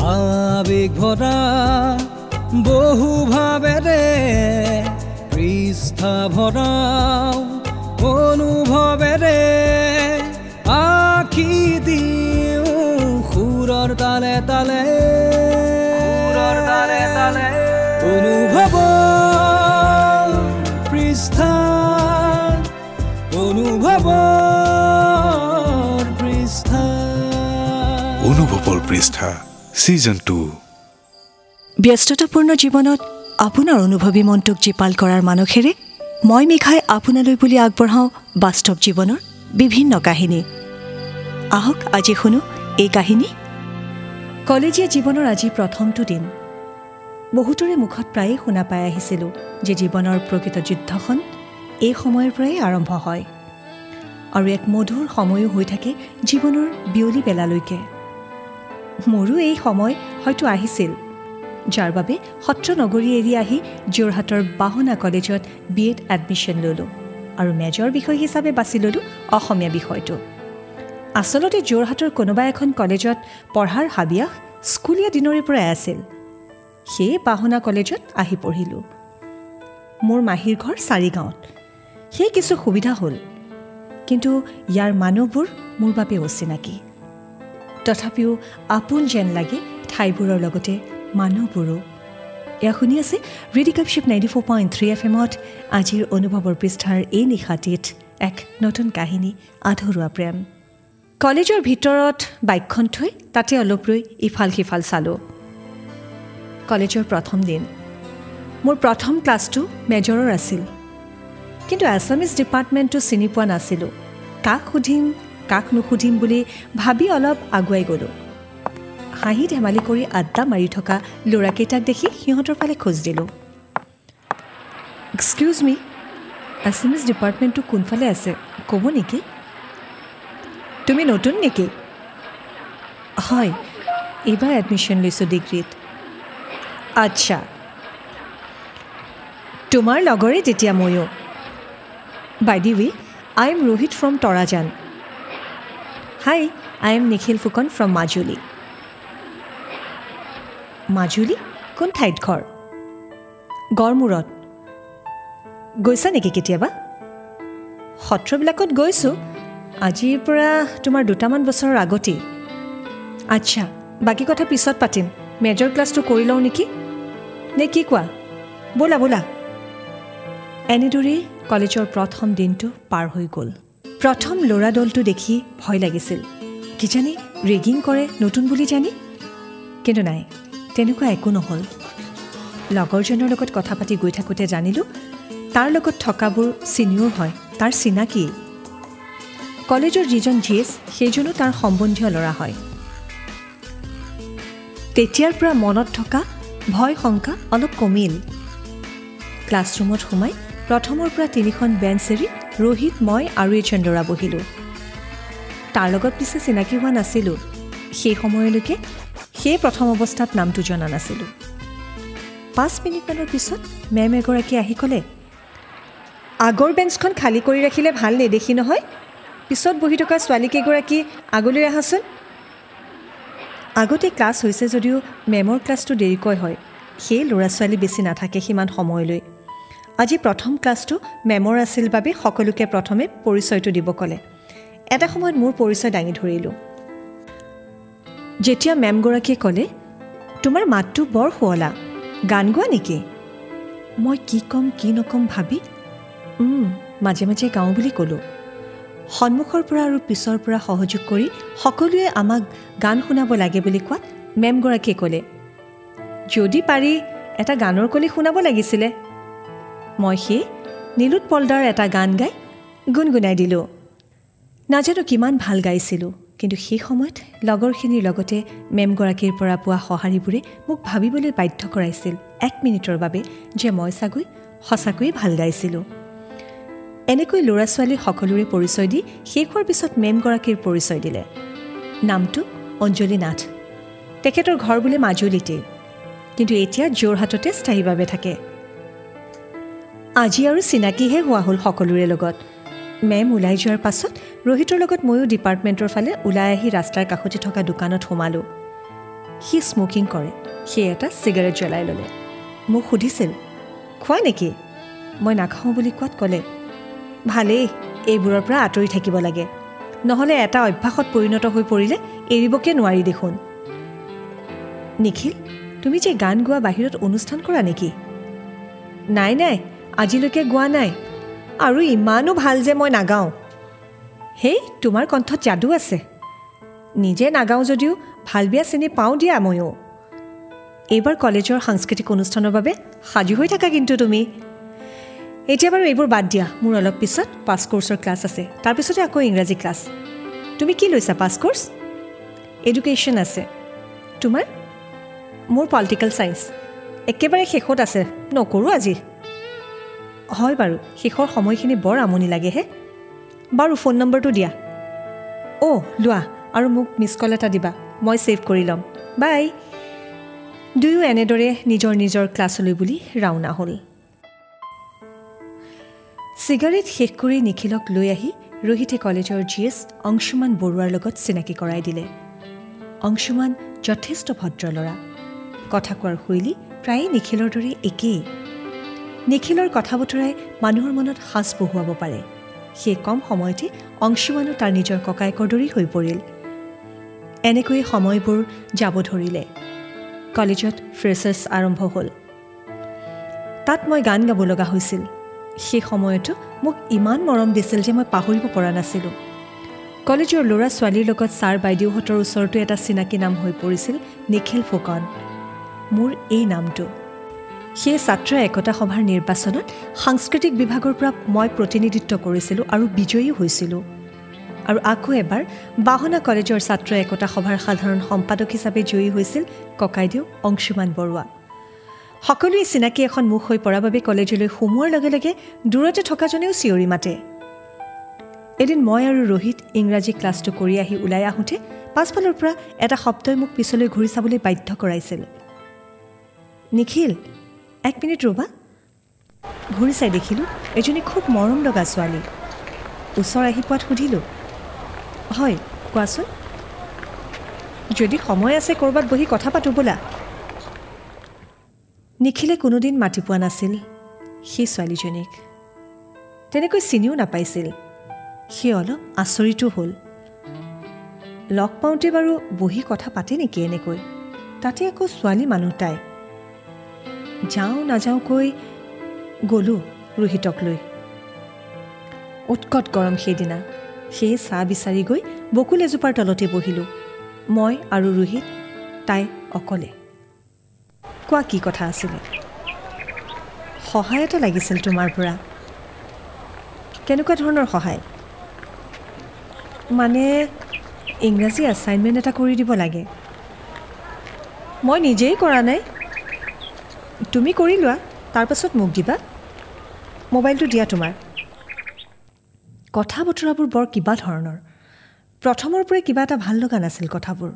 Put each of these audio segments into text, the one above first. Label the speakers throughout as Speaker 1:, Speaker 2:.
Speaker 1: আবেগ ভৰা বহু ভাবেৰে পৃষ্ঠা ভৰাও অনুভৱেৰে আখি দিওঁ সুৰৰ তালে তালে। সুৰৰ তালে তালে। অনুভৱ পৃষ্ঠা অনুভৱ পৃষ্ঠা।
Speaker 2: অনুভৱৰ পৃষ্ঠা। ছিজন টু
Speaker 3: ব্যস্ততাপূৰ্ণ জীৱনত আপোনাৰ অনুভৱী মনটোক জীপাল কৰাৰ মানসেৰে মই মেঘাই আপোনালৈ বুলি আগবঢ়াওঁ বাস্তৱ জীৱনৰ বিভিন্ন কাহিনী। আহক আজি শুনো এই কাহিনী। কলেজীয়া জীৱনৰ আজি প্ৰথমটো দিন। বহুতৰে মুখত প্ৰায়ে শুনা পাই আহিছিলোঁ যে জীৱনৰ প্ৰকৃত যুদ্ধখন এই সময়ৰ পৰাই আৰম্ভ হয়। আৰু এক মধুৰ সময়ো হৈ থাকে জীৱনৰ বিয়লি বেলালৈকে। মোৰো এই সময় হয়তো আহিছিল। যাৰ বাবে সত্ৰ নগৰী এৰি আহি যোৰহাটৰ বাহনা কলেজত বি এড এডমিশ্যন ল'লোঁ আৰু মেজৰ বিষয় হিচাপে বাছি ল'লোঁ অসমীয়া বিষয়টো। আচলতে যোৰহাটৰ কোনোবা এখন কলেজত পঢ়াৰ হাবিয়াস স্কুলীয়া দিনৰে পৰাই আছিল। সেয়ে বাহনা কলেজত আহি পঢ়িলোঁ। মোৰ মাহীৰ ঘৰ চাৰিগাঁৱত। সেই কিছু সুবিধা হ'ল। কিন্তু ইয়াৰ মানুহবোৰ মোৰ বাবে অচিনাকি। তথাপিও আপোন যেন লাগে ঠাইবোৰৰ লগতে মানুহবোৰো। এয়া শুনি আছে ৰেডিকাপশ্বিপ ninety four point three F এমত। আজিৰ অনুভৱৰ পৃষ্ঠাৰ এই নিশাটিত এক নতুন কাহিনী আধৰুৱা প্ৰেম। কলেজৰ ভিতৰত বাইকখন থৈ তাতে অলপ ৰৈ ইফাল সিফাল চালোঁ। কলেজৰ প্ৰথম দিন। মোৰ প্ৰথম ক্লাছটো মেজৰৰ আছিল। কিন্তু এছামিজ ডিপাৰ্টমেণ্টটো চিনি পোৱা নাছিলোঁ। কাক সুধিম কাক নুসুধিম বুলি ভাবি অলপ আগুৱাই গ'লোঁ। হাঁহি ধেমালি কৰি আড্ডা মাৰি থকা ল'ৰাকেইটাক দেখি সিহঁতৰ ফালে খোজ দিলোঁ। এক্সকিউজ মি এছামিজ ডিপাৰ্টমেণ্টটো কোনফালে আছে ক'ব নেকি? তুমি নতুন নেকি? হয় এইবাৰ এডমিশ্যন লৈছোঁ ডিগ্ৰীত। আচ্ছা। তোমাৰ লগৰে তেতিয়া ময়ো। By the way I am Rohit from Tarajan hi I am Nikhil Phukan from Majuli Majuli কোন ঠাইত ঘৰ গড়মূৰত গৈছা নেকি কেতিয়াবা সত্ৰবিলাকত গৈছোঁ আজিৰ পৰা তোমাৰ দুটামান বছৰৰ আগতেই আচ্ছা বাকী কথা পিছত পাতিম মেজৰ ক্লাছটো কৰি লওঁ নেকি নে কি কোৱা ব'লা ব'লা এনেদৰেই কলেজৰ প্ৰথম দিনটো পাৰ হৈ গ'ল প্ৰথম ল'ৰা দলটো দেখি ভয় লাগিছিল। কিজানি ৰেগিং কৰে নতুন বুলি জানি? কিন্তু নাই তেনেকুৱা একো নহ'ল। লগৰজনৰ লগত কথা পাতি গৈ থাকোঁতে জানিলোঁ তাৰ লগত থকাবোৰ চিনিয়ৰ হয় তাৰ চিনাকি। কলেজৰ যিজন জি এছ সেইজনো তাৰ সম্বন্ধীয় ল'ৰা হয়। তেতিয়াৰ পৰা মনত থকা ভয় শংকা অলপ কমিল। ক্লাছৰুমত সোমাই প্ৰথমৰ পৰা তিনিখন বেঞ্চ এৰি ৰোহিত মই আৰু এই চন্দ্ৰা বহিলোঁ। তাৰ লগত পিছে চিনাকি হোৱা নাছিলোঁ। সেই সময়লৈকে সেই প্ৰথম অৱস্থাত নামটো জনা নাছিলোঁ। পাঁচ মিনিটমানৰ পিছত মেম এগৰাকী আহি ক'লে আগৰ বেঞ্চখন খালী কৰি ৰাখিলে ভাল নেদেখি নহয়? পিছত বহি থকা ছোৱালীকেইগৰাকী আগলৈ আহাচোন। আগতে ক্লাছ হৈছে যদিও মেমৰ ক্লাছটো দেৰিকৈ হয় সেই ল'ৰা ছোৱালী বেছি নাথাকে সিমান সময়লৈ। আজি প্ৰথম ক্লাছটো মেমৰ আছিল বাবে সকলোকে প্ৰথমে পৰিচয়টো দিব ক'লে। এটা সময়ত মোৰ পৰিচয় দাঙি ধৰিলোঁ। যেতিয়া মেমগৰাকীয়ে ক'লে তোমাৰ মাতটো বৰ শুৱলা গান গোৱা নেকি? মই কি ক'ম কি নক'ম ভাবি মাজে মাজে গাওঁ বুলি ক'লোঁ। সন্মুখৰ পৰা আৰু পিছৰ পৰা সহযোগ কৰি সকলোৱে আমাক গান শুনাব লাগে বুলি কোৱাত মেমগৰাকীয়ে ক'লে যদি পাৰি এটা গানৰ কলি শুনাব লাগিছিলে। মই সেই নীলোৎ পলদাৰ এটা গান গাই গুণগুণাই দিলোঁ। নাজানো কিমান ভাল গাইছিলোঁ কিন্তু সেই সময়ত লগৰখিনিৰ লগতে মেমগৰাকীৰ পৰা পোৱা সঁহাৰিবোৰে মোক ভাবিবলৈ বাধ্য কৰাইছিল এক মিনিটৰ বাবে যে মই চাগৈ সঁচাকৈয়ে ভাল গাইছিলোঁ। এনেকৈ ল'ৰা ছোৱালী সকলোৰে পৰিচয় দি শেষ হোৱাৰ পিছত মেমগৰাকীৰ পৰিচয় দিলে। নামটো অঞ্জলি নাথ। তেখেতৰ ঘৰ বোলে মাজুলীতেই। কিন্তু এতিয়া যোৰহাটতে স্থায়ীভাৱে থাকে। আজি আৰু চিনাকিহে হোৱা হ'ল সকলোৰে লগত। মেম ওলাই যোৱাৰ পাছত ৰোহিতৰ লগত ময়ো ডিপাৰ্টমেণ্টৰ ফালে ওলাই আহি ৰাস্তাৰ কাষতে থকা দোকানত সোমালোঁ। সি স্মকিং কৰে। সি এটা চিগাৰেট জ্বলাই ল'লে। মোক সুধিছিল খোৱা নেকি? মই নাখাওঁ বুলি কোৱাত ক'লে ভালেই এইবোৰৰ পৰা আঁতৰি থাকিব লাগে। নহ'লে এটা অভ্যাসত পৰিণত হৈ পৰিলে এৰিবকে নোৱাৰি দেখোন। নিখিল তুমি যে গান গোৱা বাহিৰত অনুষ্ঠান কৰা নেকি? নাই নাই আজিলৈকে গোৱা নাই। আৰু ইমানো ভাল যে মই নাগাওঁ। হেই তোমাৰ কণ্ঠত যাদু আছে। নিজে নাগাওঁ যদিও ভাল বেয়া চিনি পাওঁ দিয়া ময়ো। এইবাৰ কলেজৰ সাংস্কৃতিক অনুষ্ঠানৰ বাবে সাজু হৈ থাকা কিন্তু তুমি। এতিয়া বাৰু এইবোৰ বাদ দিয়া। মোৰ অলপ পিছত পাছ কৰ্চৰ ক্লাছ আছে। তাৰপিছতে আকৌ ইংৰাজী ক্লাছ। তুমি কি লৈছা পাছ কৰ্চ? এডুকেশ্যন আছে। তোমাৰ? মোৰ পলিটিকেল ছায়েন্স একেবাৰে শেষত আছে। নকৰোঁ আজি। হয় বাৰু শেষৰ সময়খিনি বৰ আমনি লাগেহে। বাৰু ফোন নম্বৰটো দিয়া। অ' লোৱা আৰু মোক মিছ কল এটা দিবা মই ছেভ কৰি ল'ম। বাই। দুয়ো এনেদৰে নিজৰ নিজৰ ক্লাছলৈ বুলি ৰাওনা হ'ল। চিগাৰেট শেষ কৰি নিখিলক লৈ আহি ৰোহিতে কলেজৰ জি এছ অংশুমান বৰুৱাৰ লগত চিনাকি কৰাই দিলে। অংশুমান যথেষ্ট ভদ্ৰ ল'ৰা। কথা কোৱাৰ শৈলী প্ৰায়ে নিখিলৰ দৰে একেই। নিখিলৰ কথা বতৰাই মানুহৰ মনত সাজ বহুৱাব পাৰে। সেই কম সময়তে অংশুমানো তাৰ নিজৰ ককায়েকৰ দৰেই হৈ পৰিল। এনেকৈয়ে সময়বোৰ যাব ধৰিলে। কলেজত ফ্ৰেচাৰ্ছ আৰম্ভ হ'ল। তাত মই গান গাব লগা হৈছিল। সেই সময়তো মোক ইমান মৰম দিছিল যে মই পাহৰিব পৰা নাছিলোঁ। কলেজৰ ল'ৰা ছোৱালীৰ লগত ছাৰ বাইদেউহঁতৰ ওচৰতো এটা চিনাকি নাম হৈ পৰিছিল নিখিল ফুকন। মোৰ এই নামটো। সেই ছাত্ৰ একতা সভাৰ নিৰ্বাচনত সাংস্কৃতিক বিভাগৰ পৰা মই প্ৰতিনিধিত্ব কৰিছিলোঁ আৰু বিজয়ী হৈছিলোঁ। আৰু আকৌ এবাৰ বাহনা কলেজৰ ছাত্ৰ একতা সভাৰ সাধাৰণ সম্পাদক হিচাপে জয়ী হৈছিল ককাইদেউ অংশুমান বৰুৱা। সকলোৱে চিনাকি এখন মুখ হৈ পৰাৰ বাবে কলেজলৈ সোমোৱাৰ লগে লগে দূৰতে থকাজনেও চিঞৰি মাতে। এদিন মই আৰু ৰোহিত ইংৰাজী ক্লাছটো কৰি আহি ওলাই আহোঁতে পাছফালৰ পৰা এটা শব্দই মোক পিছলৈ ঘূৰি চাবলৈ বাধ্য কৰাইছিল। নিখিল এক মিনিট ৰ'বা। ঘূৰি চাই দেখিলোঁ এজনী খুব মৰম লগা ছোৱালী। ওচৰ আহি পোৱাত সুধিলোঁ হয় কোৱাচোন? যদি সময় আছে ক'ৰবাত বহি কথা পাতোঁ বোলা। নিখিলে কোনোদিন মাতি পোৱা নাছিল সেই ছোৱালীজনীক। তেনেকৈ চিনিও নাপাইছিল। সি অলপ আচৰিতো হ'ল। লগ পাওঁতে বাৰু বহি কথা পাতে নেকি এনেকৈ? তাতে আকৌ ছোৱালী মানুহ তাই। যাওঁ নাযাওঁকৈ গ'লোঁ ৰোহিতক লৈ। উৎকট গৰম সেইদিনা। সেয়ে চাহ বিচাৰি গৈ বকুল এজোপাৰ তলতে বহিলোঁ। মই আৰু ৰোহিত তাই অকলে। কোৱা কি কথা আছিলে? সহায় এটা লাগিছিল তোমাৰ পৰা। কেনেকুৱা ধৰণৰ সহায়? মানে ইংৰাজী এছাইনমেণ্ট এটা কৰি দিব লাগে। মই নিজেই কৰা নাই। তুমি কৰি লোৱা তাৰপাছত মোক দিবা। মোবাইলটো দিয়া তোমাৰ। কথা বতৰাবোৰ বৰ কিবা ধৰণৰ। প্ৰথমৰ পৰাই কিবা এটা ভাল লগা নাছিল কথাবোৰ।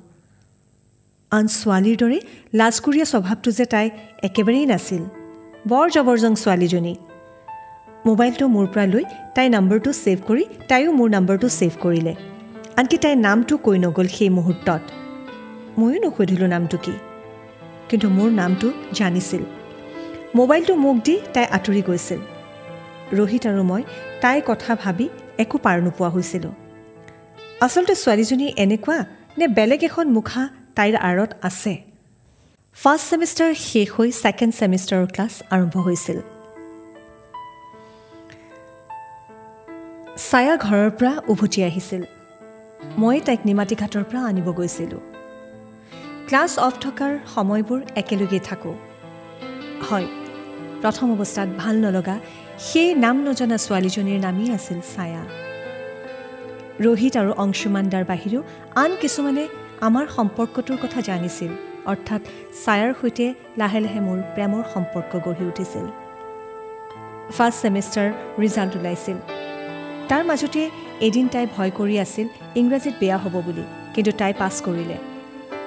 Speaker 3: আন ছোৱালীৰ দৰে লাজকুৰীয়া স্বভাৱটো যে তাই একেবাৰেই নাছিল। বৰ জবৰজং ছোৱালীজনী। মোবাইলটো মোৰ পৰা লৈ তাইৰ নম্বৰটো ছেভ কৰি তাইও মোৰ নম্বৰটো ছেভ কৰিলে। আনকি তাইৰ নামটো কৈ নগ'ল সেই মুহূৰ্তত। ময়ো নুসুধিলোঁ নামটো কি। কিন্তু মোৰ নামটো জানিছিল। মোবাইলটো মোক দি তাই আঁতৰি গৈছিল। ৰোহিত আৰু মই তাইৰ কথা ভাবি একো পাৰ নোপোৱা হৈছিলোঁ। আচলতে ছোৱালীজনী এনেকুৱা নে বেলেগ এখন মুখা তাইৰ আঁৰত আছে? ফাৰ্ষ্ট ছেমিষ্টাৰ শেষ হৈ ছেকেণ্ড ছেমিষ্টাৰৰ ক্লাছ আৰম্ভ হৈছিল। ছায়া ঘৰৰ পৰা উভতি আহিছিল। মই তাইক নিমাতী ঘাটৰ পৰা আনিব গৈছিলোঁ। ক্লাছ অফ থকাৰ সময়বোৰ একেলগেই থাকোঁ। হয় প্ৰথম অৱস্থাত ভাল নলগা সেই নাম নজনা ছোৱালীজনীৰ নামেই আছিল ছায়া। ৰোহিত আৰু অংশুমান দাৰ বাহিৰেও আন কিছুমানে আমাৰ সম্পৰ্কটোৰ কথা জানিছিল অৰ্থাৎ ছায়াৰ সৈতে লাহে লাহে মোৰ প্ৰেমৰ সম্পৰ্ক গঢ়ি উঠিছিল। ফাৰ্ষ্ট ছেমিষ্টাৰ ৰিজাল্ট ওলাইছিল। তাৰ মাজতে এদিন তাই ভয় কৰি আছিল ইংৰাজীত বেয়া হ'ব বুলি কিন্তু তাই পাছ কৰিলে।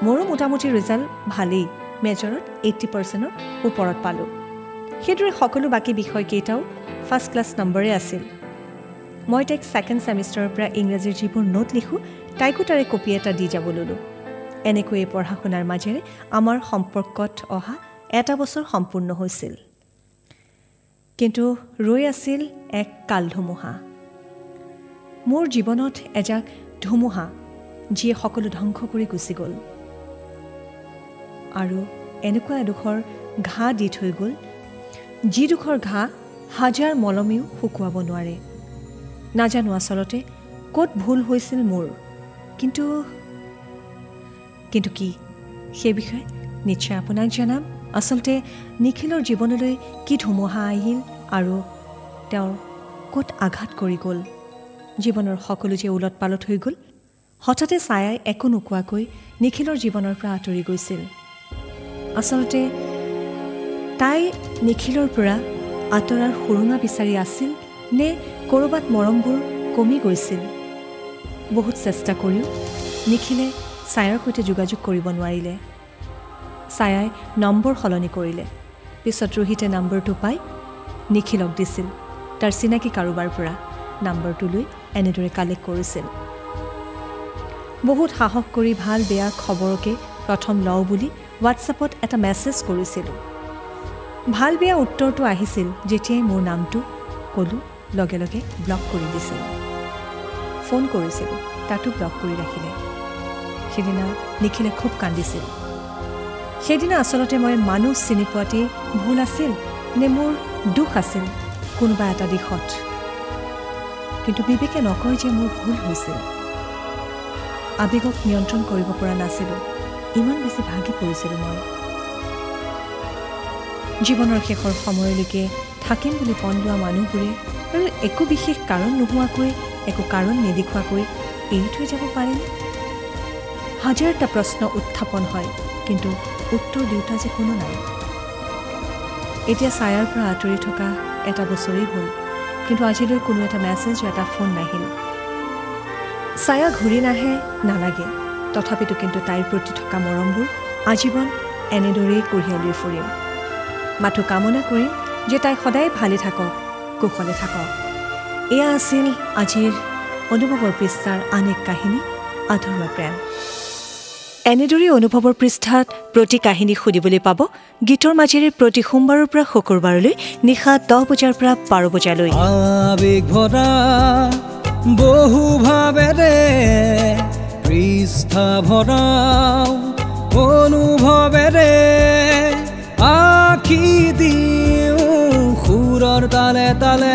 Speaker 3: মোৰো মোটামুটি ৰিজাল্ট ভালেই। মেজৰত এইট্টি পাৰ্চেণ্টৰ ওপৰত পালোঁ। সেইদৰে সকলো বাকী বিষয়কেইটাও ফাৰ্ষ্ট ক্লাছ নম্বৰে আছিল। মই তাইক ছেকেণ্ড ছেমিষ্টাৰৰ পৰা ইংৰাজীৰ যিবোৰ নোট লিখোঁ তাইকো তাৰে কপি এটা দি যাব ল'লোঁ। এনেকৈ এই পঢ়া শুনাৰ মাজেৰে আমাৰ সম্পৰ্কত অহা এটা বছৰ সম্পূৰ্ণ হৈছিল। কিন্তু ৰৈ আছিল এক কাল ধুমুহা। মোৰ জীৱনত এজাক ধুমুহা যিয়ে সকলো ধ্বংস কৰি গুচি গ'ল। আৰু এনেকুৱা এডোখৰ ঘাঁ দি থৈ গ'ল যিডোখৰ ঘাঁ হাজাৰ মলমেও শুকুৱাব নোৱাৰে। নাজানো আচলতে ক'ত ভুল হৈছিল মোৰ কিন্তু কিন্তু কি সেই বিষয়ে নিশ্চয় আপোনাক জনাম। আচলতে নিখিলৰ জীৱনলৈ কি ধুমুহা আহিল আৰু তেওঁৰ ক'ত আঘাত কৰি গ'ল জীৱনৰ সকলো যে ওলট পালট হৈ গ'ল হঠাতে ছায়াই একো নোকোৱাকৈ নিখিলৰ জীৱনৰ পৰা আঁতৰি গৈছিল। আচলতে তাই নিখিলৰ পৰা আঁতৰাৰ সুৰুঙা বিচাৰি আছিল নে ক'ৰবাত মৰমবোৰ কমি গৈছিল? বহুত চেষ্টা কৰিও নিখিলে ছায়াৰ সৈতে যোগাযোগ কৰিব নোৱাৰিলে। ছায়াই নম্বৰ সলনি কৰিলে। পিছত ৰোহিতে নম্বৰটো পাই নিখিলক দিছিল। তাৰ চিনাকি কাৰোবাৰ পৰা নম্বৰটো লৈ এনেদৰে কালেক্ট কৰিছিল। বহুত সাহস কৰি ভাল বেয়া খবৰকে প্ৰথম লওঁ বুলি হোৱাটছএপত এটা মেছেজ কৰিছিলোঁ। ভাল বেয়া উত্তৰটো আহিছিল যেতিয়াই মোৰ নামটো ক'লোঁ লগে লগে ব্লক কৰি দিছিল। ফোন কৰিছিলোঁ তাতো ব্লক কৰি ৰাখিলে। সেইদিনা নিখিলে খুব কান্দিছিল। সেইদিনা আচলতে মই মানুহ চিনি পোৱাতেই ভুল আছিল নে মোৰ দুখ আছিল কোনোবা এটা দিশত। কিন্তু বিবেকে নকয় যে মোৰ ভুল হৈছিল। আৱেগক নিয়ন্ত্ৰণ কৰিব পৰা নাছিলোঁ। ইমান বেছি ভাগি পৰিছিলোঁ মই জীৱনৰ শেষৰ সময়লৈকে থাকিম বুলি পণ লোৱা মানুহবোৰে আৰু একো বিশেষ কাৰণ নোহোৱাকৈ একো কাৰণ নেদেখুৱাকৈ এৰি থৈ যাব পাৰেনে? হাজাৰটা প্ৰশ্ন উত্থাপন হয় কিন্তু উত্তৰ দিওঁতা যে কোনো নাই। এতিয়া ছায়াৰ পৰা আঁতৰি থকা এটা বছৰেই হ'ল কিন্তু আজিলৈ কোনো এটা মেছেজ এটা ফোন নাহিল। ছায়া ঘূৰি নাহে নালাগে। তথাপিতো কিন্তু তাইৰ প্ৰতি থকা মৰমবোৰ আজীৱন এনেদৰেই কঢ়িয়াই লৈ ফুৰিম। মাথো কামনা কৰিম যে তাই সদায় ভালে থাকক কুশলে থাকক। এয়া আছিল আজিৰ অনুভৱৰ পৃষ্ঠাৰ আন এক কাহিনী আধৰুৱা প্ৰেম। এনেদৰেই অনুভৱৰ পৃষ্ঠাত প্ৰতি কাহিনী শুনিবলৈ পাব গীতৰ মাজেৰে প্ৰতি সোমবাৰৰ পৰা শুকুৰবাৰলৈ নিশা দহ বজাৰ পৰা বাৰ বজালৈ।
Speaker 1: আবেগ ভৰা বহু ভাবেৰে পৃষ্ঠা ভৰাও অনুভৱেৰে আখি দিওঁ সুৰৰ তালে তালে।